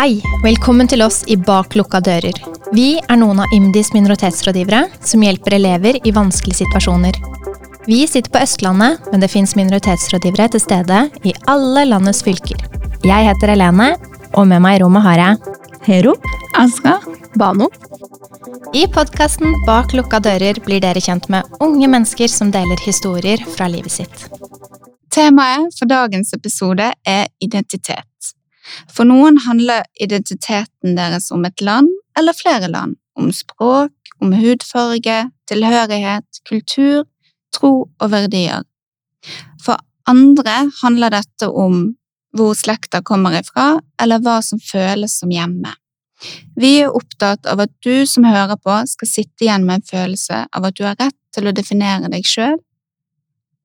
Hei, velkommen til oss i Bak lukka dører. Vi er noen av IMDis minoritetsrådgivere som hjelper elever i vanskelige situasjoner. Vi sitter på Østlandet, men det fins minoritetsrådgivere til stede i alle landets fylker. Jeg heter Helene, og med meg i rommet har jeg Hero. Aska. Bano. I podkasten Bak lukka dører blir dere kjent med unge mennesker som deler historier fra livet sitt. Temaet for dagens episode er identitet. For noen handler identiteten deres om et land eller flere land, om språk, om hudfarge, tilhørighet, kultur, tro og verdier. For andre handler dette om hvor slekta kommer ifra, eller hva som føles som hjemme. Vi er opptatt av at du som hører på, skal sitte igjen med en følelse av at du har rett til å definere deg sjøl,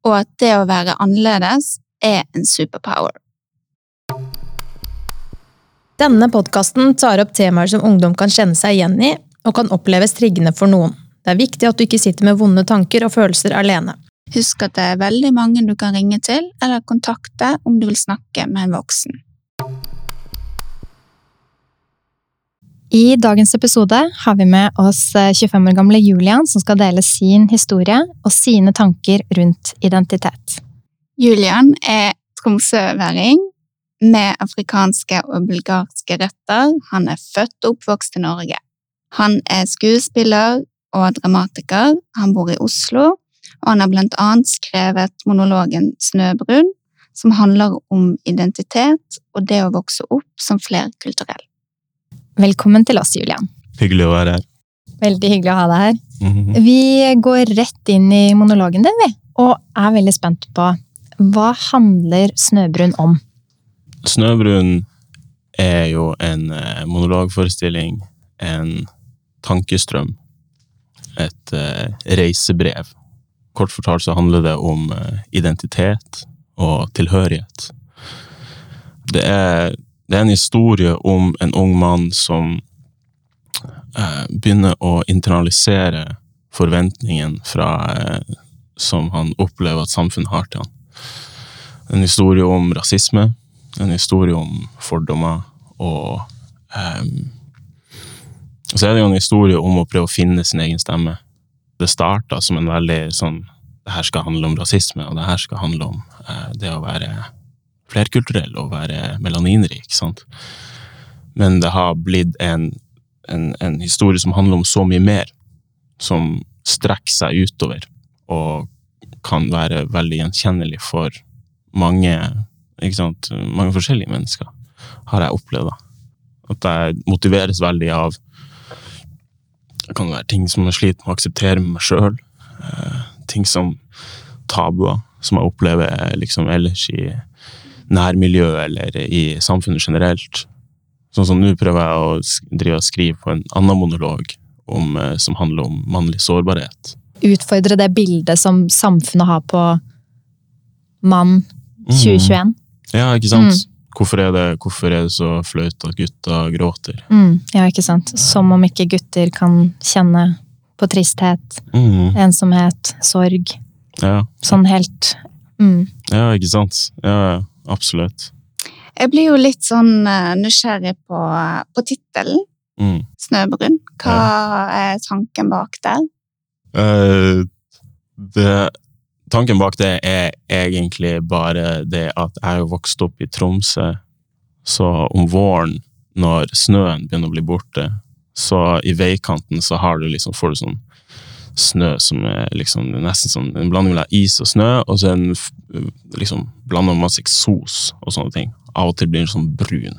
og at det å være annerledes er en superpower. Denne podkasten tar opp temaer som ungdom kan kjenne seg igjen i, og kan oppleves triggende for noen. Det er viktig at du ikke sitter med vonde tanker og følelser alene. Husk at det er veldig mange du kan ringe til eller kontakte om du vil snakke med en voksen. I dagens episode har vi med oss 25 år gamle Julian, som skal dele sin historie og sine tanker rundt identitet. Julian er tromsøværing med afrikanske og bulgarske røtter. Han er født og oppvokst i Norge. Han er skuespiller og dramatiker. Han bor i Oslo, og han har blant annet skrevet monologen Snøbrun, som handler om identitet og det å vokse opp som flerkulturell. Velkommen til oss, Julian. Hyggelig å være her. Veldig hyggelig å ha deg her. Mm -hmm. Vi går rett inn i monologen din, vi, og er veldig spent på hva handler Snøbrun om? Snøbrun er jo en eh, monologforestilling, en tankestrøm, et uh, reisebrev. Kort fortalt så handler det om uh, identitet og tilhørighet. Det er det er en historie om en ung mann som eh, begynner å internalisere forventningen fra eh, som han opplever at samfunnet har til han. En historie om rasisme, en historie om fordommer, og eh, så er det jo en historie om å prøve å finne sin egen stemme. Det starta som en veldig sånn Det her skal handle om rasisme, og det her skal handle om uh, det å være flerkulturell og være melaninrik. Sant? Men det har blitt en, en, en, historie som handler om så mye mer, som strekker seg utover og kan være veldig gjenkjennelig for mange, mange forskjellige mennesker, har jeg opplevd. da. At jeg motiveres veldig av det kan være ting som jeg sliter med å akseptere med meg sjøl. Eh, ting som tabuer, som jeg opplever liksom ellers i nærmiljøet eller i samfunnet generelt. Sånn som nå prøver jeg å drive og skrive på en annen monolog om, eh, som handler om mannlig sårbarhet. Utfordre det bildet som samfunnet har på mann 2021. Mm. Ja, ikke sant? Mm. Hvorfor, er det, hvorfor, er det, så flaut at gutter gråter? Mm. Ja, ikke sant. Som om ikke gutter kan kjenne på tristhet, mm. ensomhet, sorg. Ja. Sånn helt mm. Ja, ikke sant. Ja, absolutt. Jeg blir jo litt sånn uh, nysgjerrig på, på tittelen. Mm. Snøbrun. Hva ja. er tanken bak der? Uh, det, tanken bak det er egentlig bare det at jeg har vokst opp i Tromsø, så om våren, når snøen begynner å bli borte, så i veikanten så har du liksom, får du sånn snø som er liksom nesten sånn en blanding mellom is og snø, og så er den liksom blanda masse eksos og sånne ting. Av og til blir den sånn brun.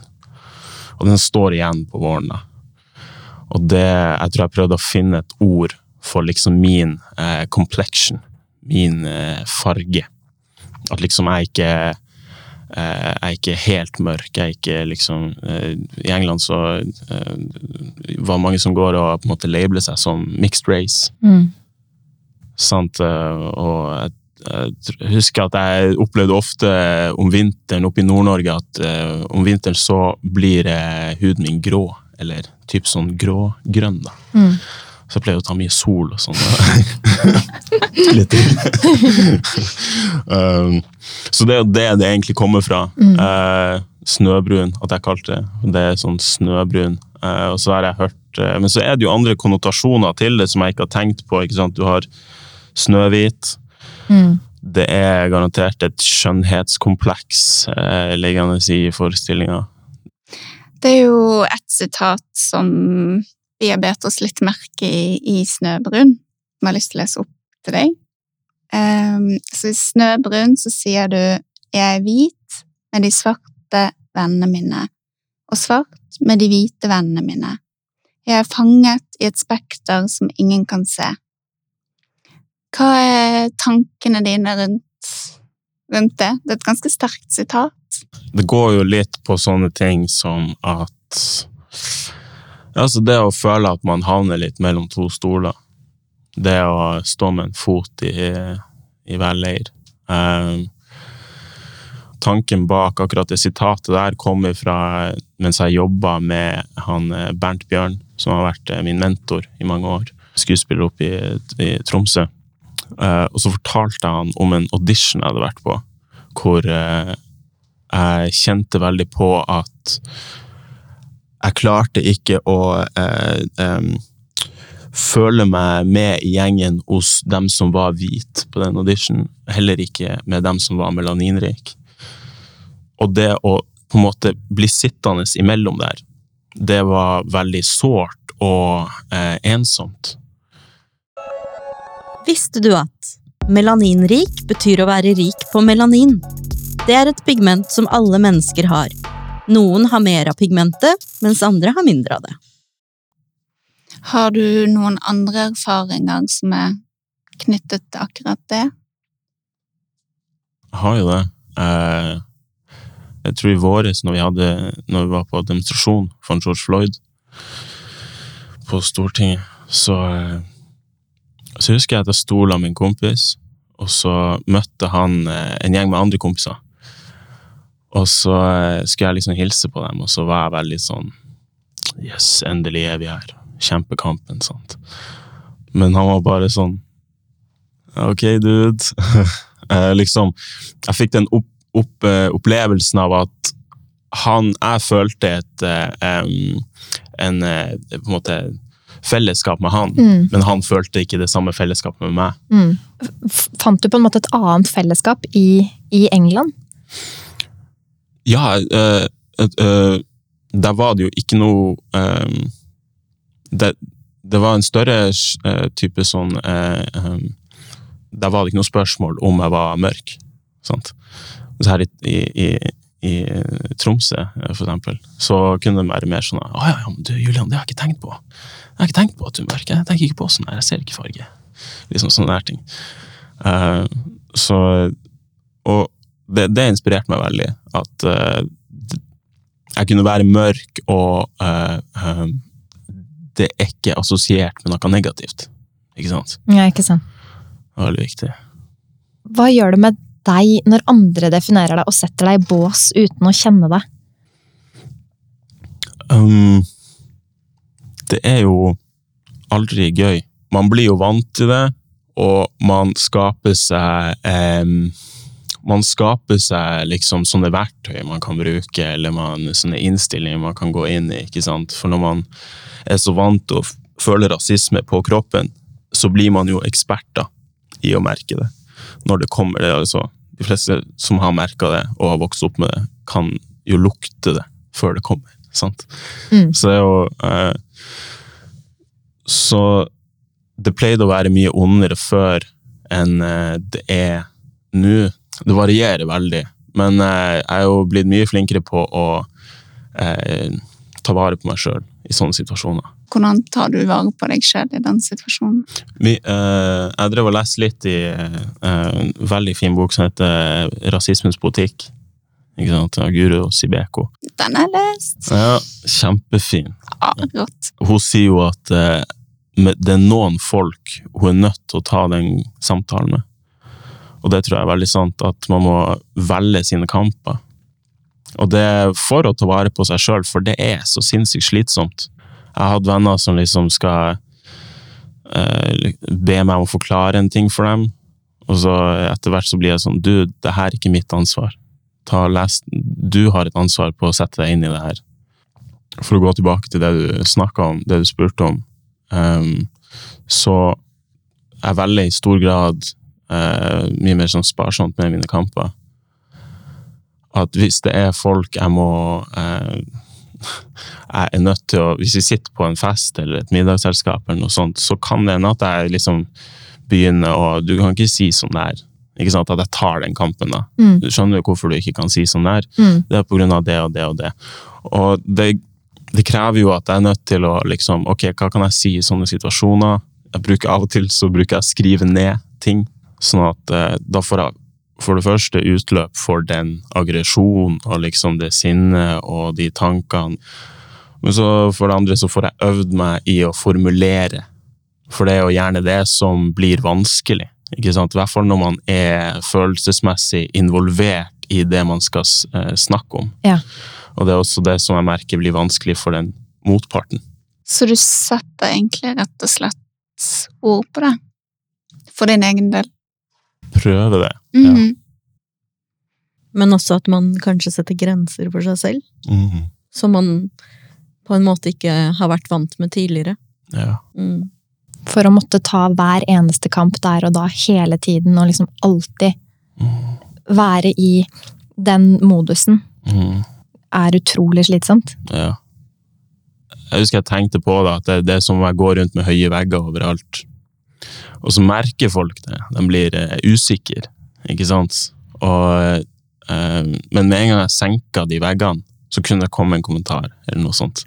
Og den står igjen på våren. da. Og det Jeg tror jeg prøvde å finne et ord for liksom min eh, complexion, min eh, farge. At liksom jeg ikke eh, jeg er ikke helt mørk. Jeg er ikke liksom eh, I England så var det mange som går og på en måte labeler seg som mixed race. Mm. Sant? Og jeg, jeg, husker at jeg opplevde ofte om vinteren oppe i Nord-Norge at om vinteren så blir huden min grå. Eller typ sånn grå-grønn. da. Mm. Så jeg pleier å ta mye sol og sånn. Litt um, så det er jo det det egentlig kommer fra. Mm. Uh, snøbrun, at jeg kalte det det er sånn snøbrun. Eh, og så har jeg hørt eh, Men så er det jo andre konnotasjoner til det som jeg ikke har tenkt på. ikke sant? Du har snøhvit. Mm. Det er garantert et skjønnhetskompleks eh, liggende i forestillinga. Det er jo et sitat som vi har bedt oss litt merke i i Snøbrun, som har lyst til å lese opp til deg. Um, så i Snøbrun så sier du 'Jeg er hvit med de svarte vennene mine', og svart med de hvite vennene mine. Jeg er fanget i et spekter som ingen kan se. Hva er tankene dine rundt, rundt det? Det er et ganske sterkt sitat. Det går jo litt på sånne ting som at Altså, det å føle at man havner litt mellom to stoler. Det å stå med en fot i, i leir. Eh, tanken bak akkurat det sitatet der kommer fra mens jeg jobba med han eh, Bernt Bjørn, som har vært eh, min mentor i mange år. Skuespiller oppe i, i Tromsø. Eh, og så fortalte han om en audition jeg hadde vært på, hvor eh, jeg kjente veldig på at jeg klarte ikke å eh, føle meg med i gjengen hos dem som var hvit på den auditionen. Heller ikke med dem som var melaninrik. Og det å på en måte bli sittende imellom der, det var veldig sårt og eh, ensomt. Visste du at melaninrik betyr å være rik på melanin? Det er et pigment som alle mennesker har. Noen har mer av pigmentet, mens andre har mindre av det. Har du noen andre erfaringer som er knyttet til akkurat det? Jeg har jo det. Eh, jeg tror i våres, når vi, hadde, når vi var på demonstrasjon for George Floyd på Stortinget, så, eh, så husker jeg at jeg sto sammen med en kompis, og så møtte han eh, en gjeng med andre kompiser. Og så eh, skulle jeg liksom hilse på dem, og så var jeg veldig sånn Yes, endelig er vi her. Kjempekampen, sant. Men han var bare sånn Ok, dude. Eh, liksom, jeg fikk den opp, opp, eh, opplevelsen av at han Jeg følte et um, en på en måte fellesskap med han, Mm. men han følte ikke det samme fellesskapet med meg. Mm. Fant du på en måte et annet fellesskap i, i England? Ja, uh, uh, der var det jo ikke noe um, det, det var en større uh, type sånn eh, Der var det ikke noe spørsmål om jeg var mørk. Sant? Så her i, i, i, Tromsø, for eksempel, så kunne det være mer sånn Å ja, ja, men du Julian, det har jeg ikke tenkt på. Jeg har ikke tenkt på at du er mørk. Jeg tenker ikke på sånn her. Jeg ser ikke farge. Liksom sånne der ting. Så Og det, det inspirerte meg veldig. At uh, jeg kunne være mørk, og uh, eh, det er ikke assosiert med noe negativt. Ikke sant? Ja, ikke sant. Veldig viktig. Hva gjør det med deg når andre definerer deg og setter deg i bås uten å kjenne deg? Um, det er jo aldri gøy. Man blir jo vant til det, og man skaper seg em, Man skaper seg liksom sånne verktøy man kan bruke, eller man, sånne innstillinger man kan gå inn i. ikke sant? For når man er så vant til å føle rasisme på kroppen, så blir man jo eksperter i å merke det. Når det kommer det, altså. De fleste som har merka det og har vokst opp med det, kan jo lukte det før det kommer. sant? Mm. Så det er jo eh, Så det pleide å være mye ondere før enn eh, det er nå. Det varierer veldig, men eh, jeg er jo blitt mye flinkere på å eh, ta vare på meg sjøl i sånne situasjoner. Hvordan tar du vare på deg sjøl i den situasjonen? Vi, eh, jeg drev og leste litt i eh, en veldig fin bok som heter 'Rasismens politikk'. Ikke sant? Av Guro Sibeko. Den er lest. Ja, kjempefin. Ja, rått. hun sier jo at eh, det er noen folk hun er nødt til å ta den samtalen med. Og det tror jeg er veldig sant, at man må velge sine kamper. Og det er for å ta vare på seg sjøl, for det er så sinnssykt slitsomt. Jeg har hatt venner som liksom skal eh, be meg om å forklare en ting for dem, og så etter hvert så blir jeg sånn Du, det her er ikke mitt ansvar. Ta, les, du har et ansvar på å sette deg inn i det her. For å gå tilbake til det du snakka om, det du spurte om, um, så jeg velger i stor grad uh, mye mer sånn sparsomt med mine kamper. At hvis det er folk jeg må uh, Jeg er nødt til å Hvis vi sitter på en fest eller et middagsselskap, eller noe sånt, så kan det hende at jeg liksom begynner å Du kan ikke si sånn der. Ikke sant, At jeg tar den kampen, da. Mm. Du skjønner jo hvorfor du ikke kan si sånn der. Mm. Det er på grunn av det og det og det. Og det, det krever jo at jeg er nødt til å liksom Ok, hva kan jeg si i sånne situasjoner? Jeg bruker Av og til så bruker jeg å skrive ned ting, sånn at eh, da får jeg for det første utløp for den aggresjonen og liksom det sinnet og de tankene. Men så for det andre så får jeg øvd meg i å formulere, for det er jo gjerne det som blir vanskelig. Ikke sant? I hvert fall når man er følelsesmessig involvert i det man skal eh, snakke om. Ja. Og det er også det som jeg merker blir vanskelig for den motparten. Så du setter egentlig rett og slett ord på det? For din egen del? Prøve det. ja. Men også at man kanskje setter grenser for seg selv, Mhm. som man på en måte ikke har vært vant med tidligere. Ja. Mm. For å måtte ta hver eneste kamp der og da hele tiden, og liksom alltid Mhm. være i den modusen, Mhm. er utrolig slitsomt. Ja. Jeg husker jeg tenkte på det, at det, det er som om jeg går rundt med høye vegger overalt. Og så merker folk det. De blir eh, usikre, ikke sant? Og, eh, men med en gang jeg senka de veggene, så kunne det komme en kommentar, eller noe sånt.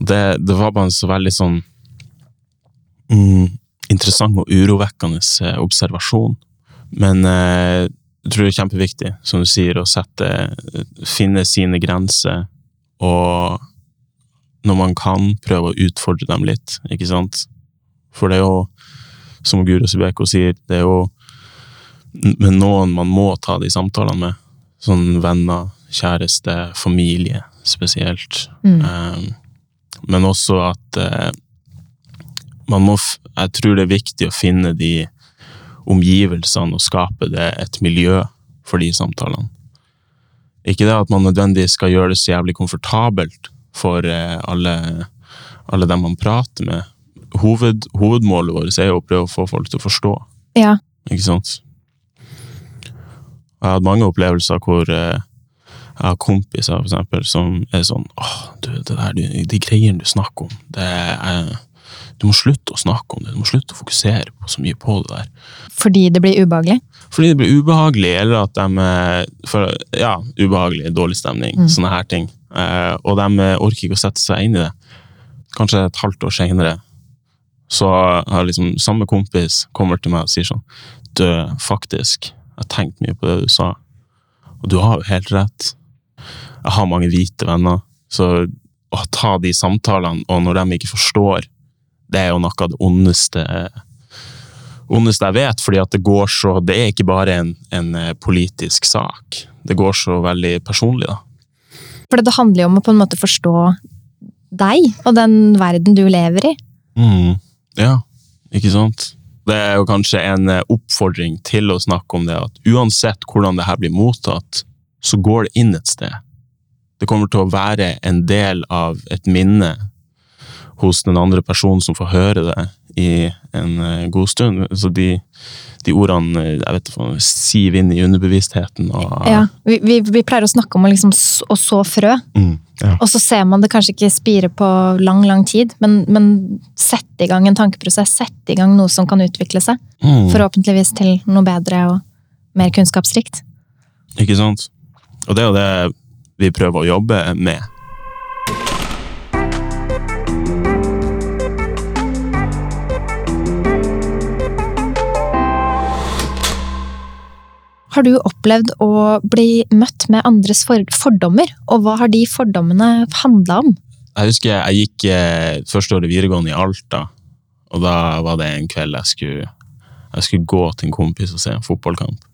Det, det var bare en så veldig sånn mm, interessant og urovekkende eh, observasjon. Men eh, jeg tror det er kjempeviktig, som du sier, å sette, finne sine grenser, og når man kan, prøve å utfordre dem litt, ikke sant? For det er jo, som Guro Sibeko sier, det er jo med noen man må ta de samtalene med. Sånn venner, kjæreste, familie spesielt. Mm. Eh, men også at eh, man må Jeg tror det er viktig å finne de omgivelsene og skape det et miljø for de samtalene. Ikke det at man nødvendigvis skal gjøre det så jævlig komfortabelt for eh, alle, alle dem man prater med. Hoved, hovedmålet vårt er jo å prøve å få folk til å forstå. Ja. Ikke sant? Jeg har hatt mange opplevelser hvor eh, jeg har kompiser for eksempel, som er sånn åh, du, det der, du, de greiene du snakker om, det er, du må slutte å snakke om det, du må slutte å fokusere på så mye på det der. Fordi det blir ubehagelig. Fordi det blir ubehagelig, eller at de for, Ja, ubehagelig, dårlig stemning, Mm. sånne her ting. Eh, og de orker ikke å sette seg inn i det. Kanskje et halvt år senere, så har liksom samme kompis kommer til meg og sier sånn Du, faktisk, jeg har tenkt mye på det du sa, og du har jo helt rett. Jeg har mange hvite venner, så å ta de samtalene, og når de ikke forstår, det er jo noe av det ondeste ondeste jeg vet, fordi at det går så Det er ikke bare en, en eh, politisk sak. Det går så veldig personlig, da. For det handler jo om å på en måte forstå deg og den verden du lever i. Mm. Ja, ikke sant? Det er jo kanskje en eh, oppfordring til å snakke om det, at uansett hvordan det her blir mottatt, så går det inn et sted. Det kommer til å være en del av et minne hos den andre personen som får høre det i en eh, god stund. Så de, de ordene jeg vet, siver inn i underbevisstheten. Og, Ja, vi, vi, vi pleier å snakke om å liksom å så frø, Mm, ja. og så ser man det kanskje ikke spire på lang, lang tid, men, men sette i gang en tankeprosess, sette i gang noe som kan utvikle seg. Mm. Forhåpentligvis til noe bedre og mer kunnskapsrikt. Ikke sant? Og det er jo det vi prøver å jobbe med. Har du opplevd å bli møtt med andres fordommer, og hva har de fordommene handla om? Jeg husker jeg gikk eh, første året videregående i Alta, og da var det en kveld jeg skulle, jeg skulle gå til en kompis og se en fotballkamp.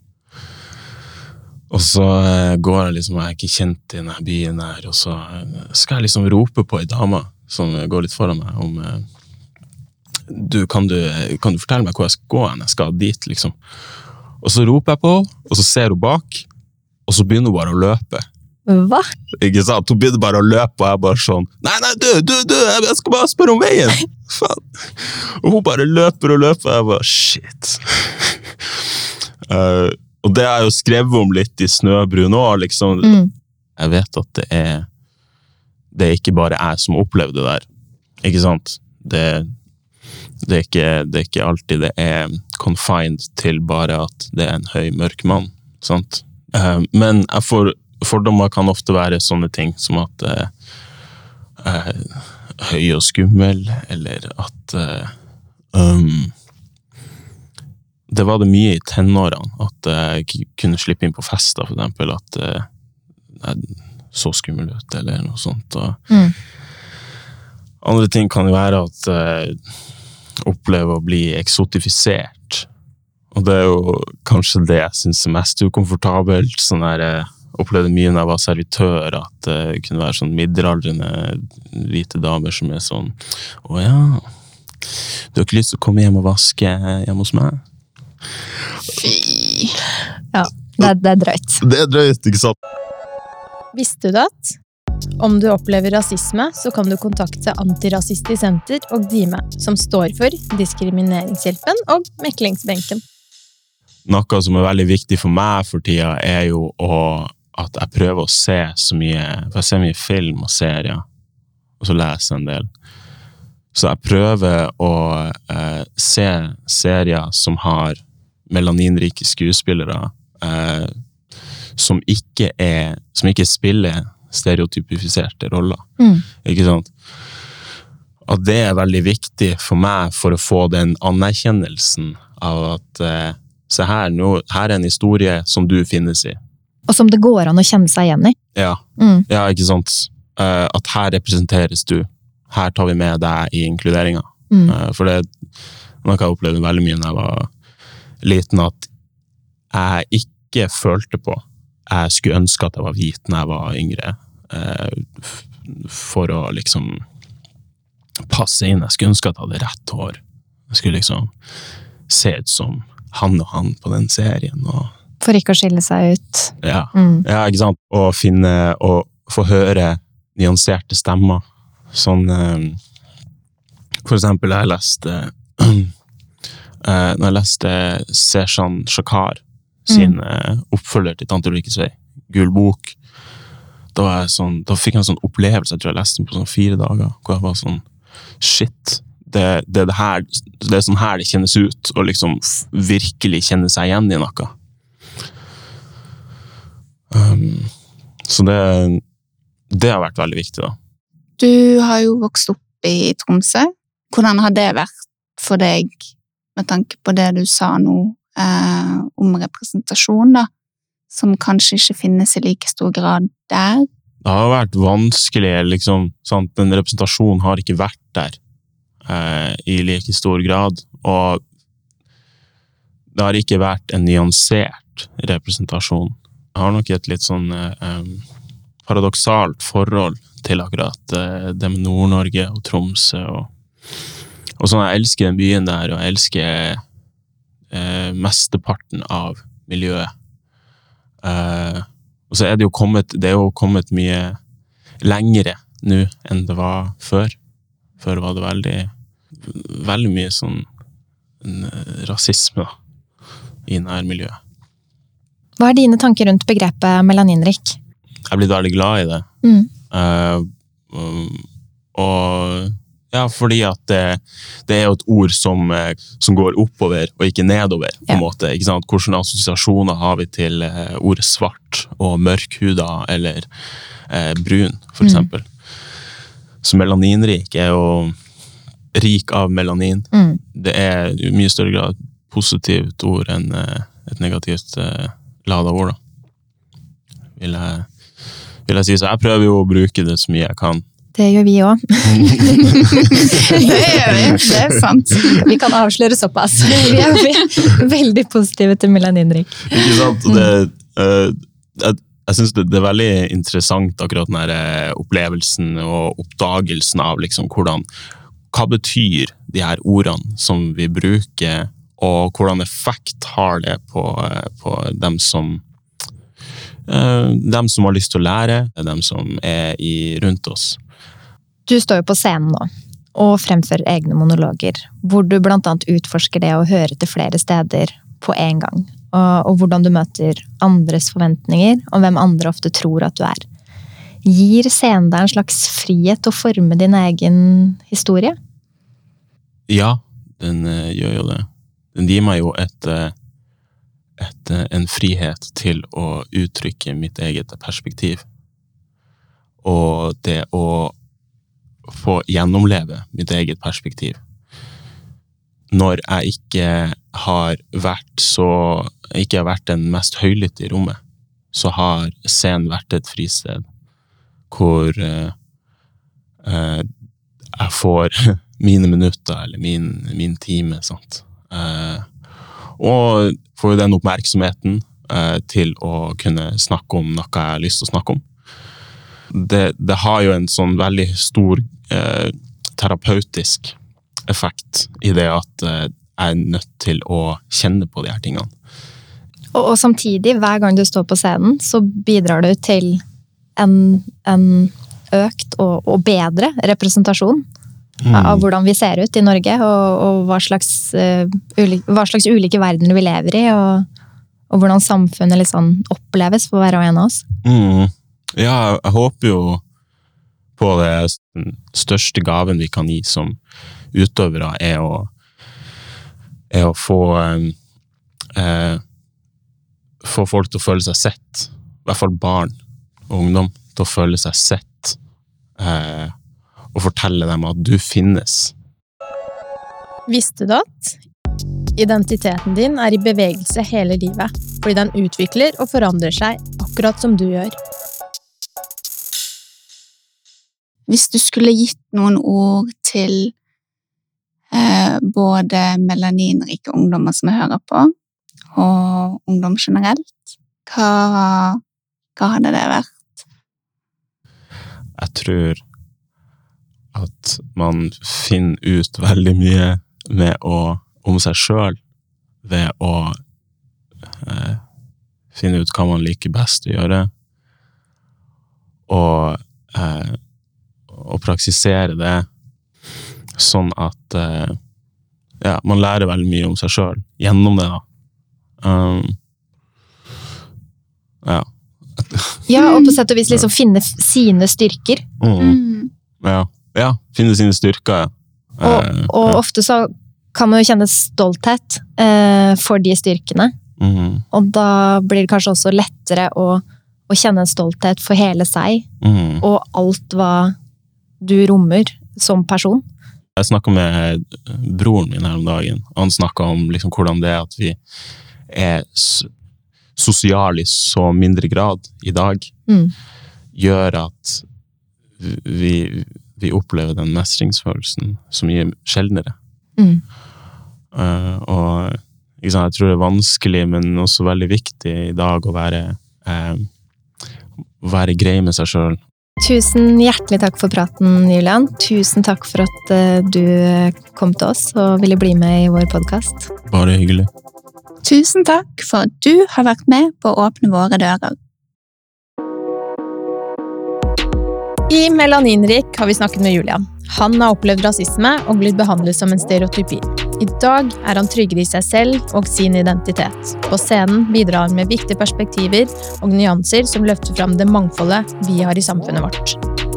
Og så eh, går jeg liksom, jeg er ikke kjent i denne byen her, og så eh, skal jeg liksom rope på ei dame som går litt foran meg, om eh, du, kan, du, kan du fortelle meg hvor jeg skal gå hen? Jeg skal dit, liksom. Og så roper jeg på henne, og så ser hun bak, og så begynner hun bare å løpe. Hva? Ikke sant? Hun begynner bare å løpe, og jeg bare sånn Nei, nei, du, du, du, jeg skal bare spørre om veien! Faen. Og hun bare løper og løper, og jeg bare shit. Uh, og det har jeg jo skrevet om litt i Snøbrun òg, liksom. Mm. Jeg vet at det er Det er ikke bare jeg som opplever det der. Ikke sant? Det, det, er ikke, det er ikke alltid det er confined til bare at det er en høy, mørk mann. Sant? Eh, men får, fordommer kan ofte være sånne ting som at eh, eh, høy og skummel, eller at eh, um, Det var det mye i tenårene, at jeg kunne slippe inn på fester, for eksempel. At eh, så skummel ut, eller noe sånt. Og Mm. andre ting kan jo være at jeg opplever å bli eksotifisert. Og det er jo kanskje det jeg syns er mest ukomfortabelt. Sånn der, jeg opplevde mye når jeg var servitør, at det kunne være sånn middelaldrende hvite damer som er sånn Å ja, du har ikke lyst til å komme hjem og vaske hjemme hos meg? Fy. Ja, det, det er drøyt. Det er drøyt, ikke sant? Visste du at om du opplever rasisme, så kan du kontakte Antirasistisk Senter og DIME, som står for Diskrimineringshjelpen og Meklingsbenken. Noe som er veldig viktig for meg for tida, er jo å, at jeg prøver å se så mye For jeg ser mye film og serier, og så leser jeg en del. Så jeg prøver å eh, se serier som har melaninrike skuespillere, eh, som ikke er Som ikke spiller stereotypifiserte roller. Mm. Ikke sant? At det er veldig viktig for meg for å få den anerkjennelsen av at eh, Se her, nå, her er en historie som du finnes i. Og som det går an å kjenne seg igjen i. Ja, Mm. ja ikke sant? Eh, at her representeres du. Her tar vi med deg i inkluderinga. Mm. Eh, for det er noe jeg opplevde veldig mye da jeg var liten, at jeg ikke følte på. Jeg skulle ønske at jeg var hvit når jeg var yngre, for å liksom passe inn. Jeg skulle ønske at jeg hadde rett hår. Jeg skulle liksom se ut som han og han på den serien. Og, For ikke å skille seg ut. ja. Mm. Ja, ikke sant? Å finne og få høre nyanserte stemmer. Sånn eh, For eksempel, jeg leste eh, Når jeg leste Seshan Shakar sin mm. oppfølger til Tante Ulrikkes vei, Gul bok, da, sånn, da fikk jeg en sånn opplevelse, jeg tror jeg leste den på sånn fire dager, hvor jeg var sånn Shit. Det, det, det, her, det er sånn her det kjennes ut, å liksom virkelig kjenne seg igjen i noe. Um, så det, det har vært veldig viktig, da. Du har jo vokst opp i Tromsø. Hvordan har det vært for deg, med tanke på det du sa nå eh, om representasjon, da? Som kanskje ikke finnes i like stor grad der? Det har vært vanskelig, liksom. Sant? Den representasjonen har ikke vært der eh, i like stor grad. Og det har ikke vært en nyansert representasjon. Jeg har nok et litt sånn eh, paradoksalt forhold til akkurat eh, det med Nord-Norge og Tromsø. Og, og sånn, jeg elsker den byen der, og jeg elsker eh, mesteparten av miljøet. Eh, og så er det jo kommet, det jo kommet mye lengre nå enn det var før. Før var det veldig, veldig mye sånn eh, rasisme da, i nærmiljøet. Hva er dine tanker rundt begrepet melaninrik? Jeg er blitt veldig glad i det. Mm. Uh, og ja, fordi at det, det er jo et ord som, eh, som går oppover og ikke nedover. på en Ja. måte, ikke sant? Hvilke assosiasjoner har vi til eh, ordet svart og mørkhuda eller eh, brun, for Mm. Så melaninrik er jo rik av melanin. Mm. Det er i mye større grad et positivt ord enn eh, et negativt eh, lada ord, da. Vil jeg, vil jeg si. Så jeg prøver jo å bruke det så mye jeg kan. Det gjør vi òg. Det gjør vi, det er sant. Vi kan avsløre såpass. Vi er veldig positive til melaninrik. Ikke sant? Det, eh, jeg jeg syns det, det er veldig interessant akkurat den her eh, opplevelsen og oppdagelsen av liksom hvordan Hva betyr de her ordene som vi bruker, og hvordan effekt har det på, eh, på dem som eh, dem som har lyst til å lære, dem som er i, rundt oss. Du står jo på scenen nå og fremfører egne monologer, hvor du blant annet utforsker det å høre til flere steder på en gang, og, og hvordan du møter andres forventninger, og hvem andre ofte tror at du er. Gir scenen deg en slags frihet til å forme din egen historie? Ja, den eh, gjør jo det. Den gir meg jo et, eh, et, eh, en frihet til å uttrykke mitt eget perspektiv. Og det å få gjennomleve mitt eget perspektiv. Når jeg ikke har vært så Ikke har vært den mest høylytte i rommet, så har scenen vært et fristed hvor uh, uh, jeg får mine minutter, eller min, min time, sant. Uh, og får den oppmerksomheten til å kunne snakke om noe jeg har lyst til å snakke om. Det, det har jo en sånn veldig stor eh, terapeutisk effekt i det at eh, jeg er nødt til å kjenne på de her tingene. Og, og samtidig, hver gang du står på scenen, så bidrar du til en, en økt og, og bedre representasjon av hvordan vi ser ut i Norge, og, og hva, slags, uh, ulike, hva, slags, ulike verdener vi lever i, og, og hvordan samfunnet liksom oppleves for hver og en av oss. Mm. Ja, jeg håper jo på det den største gaven vi kan gi som utøvere, er å, er å få eh, Få folk til å føle seg sett. I hvert fall barn og ungdom til å føle seg sett. Eh, og fortelle dem at du finnes. Visste du at identiteten din er i bevegelse hele livet, fordi den utvikler og forandrer seg akkurat som du gjør? Hvis du skulle gitt noen ord til eh, både melaninrike ungdommer som hører på, og ungdom generelt, hva, hva hadde det vært? Jeg tror at man finner ut veldig mye med å, om seg sjøl ved å eh, finne ut hva man liker best å gjøre, og, eh, og praksisere det sånn at eh, ja, man lærer veldig mye om seg sjøl gjennom det. da. Um, ja. Ja, og på sett og vis liksom finne sine styrker. Mm. Mm. Ja. ja. Finne sine styrker. Og, Eh, og ja. ofte så kan man jo kjenne stolthet eh, for de styrkene. Mm. Og da blir det kanskje også lettere å, å kjenne en stolthet for hele seg, mm. og alt hva du rommer som person. Jeg snakka med broren min her om dagen. Han snakka om liksom hvordan det er at vi er sosiale i så mindre grad i dag, Mm. gjør at vi, vi opplever den mestringsfølelsen så mye sjeldnere. Mm. Uh, og jeg tror det er vanskelig, men også veldig viktig i dag å være, eh, være grei med seg sjøl. Tusen hjertelig takk for praten, Julian. Tusen takk for at eh, du kom til oss og ville bli med i vår podkast. Bare hyggelig. Tusen takk for at du har vært med på å åpne våre dører. I Melaninrik har vi snakket med Julian. Han har opplevd rasisme og blitt behandlet som en stereotypi. I dag er han tryggere i seg selv og sin identitet. På scenen bidrar han med viktige perspektiver og nyanser som løfter fram det mangfoldet vi har i samfunnet vårt.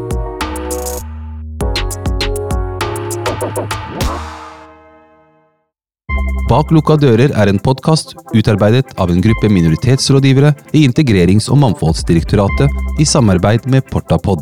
Bak lukka dører er en podkast utarbeidet av en gruppe minoritetsrådgivere i Integrerings- og mangfoldsdirektoratet i samarbeid med Portapod.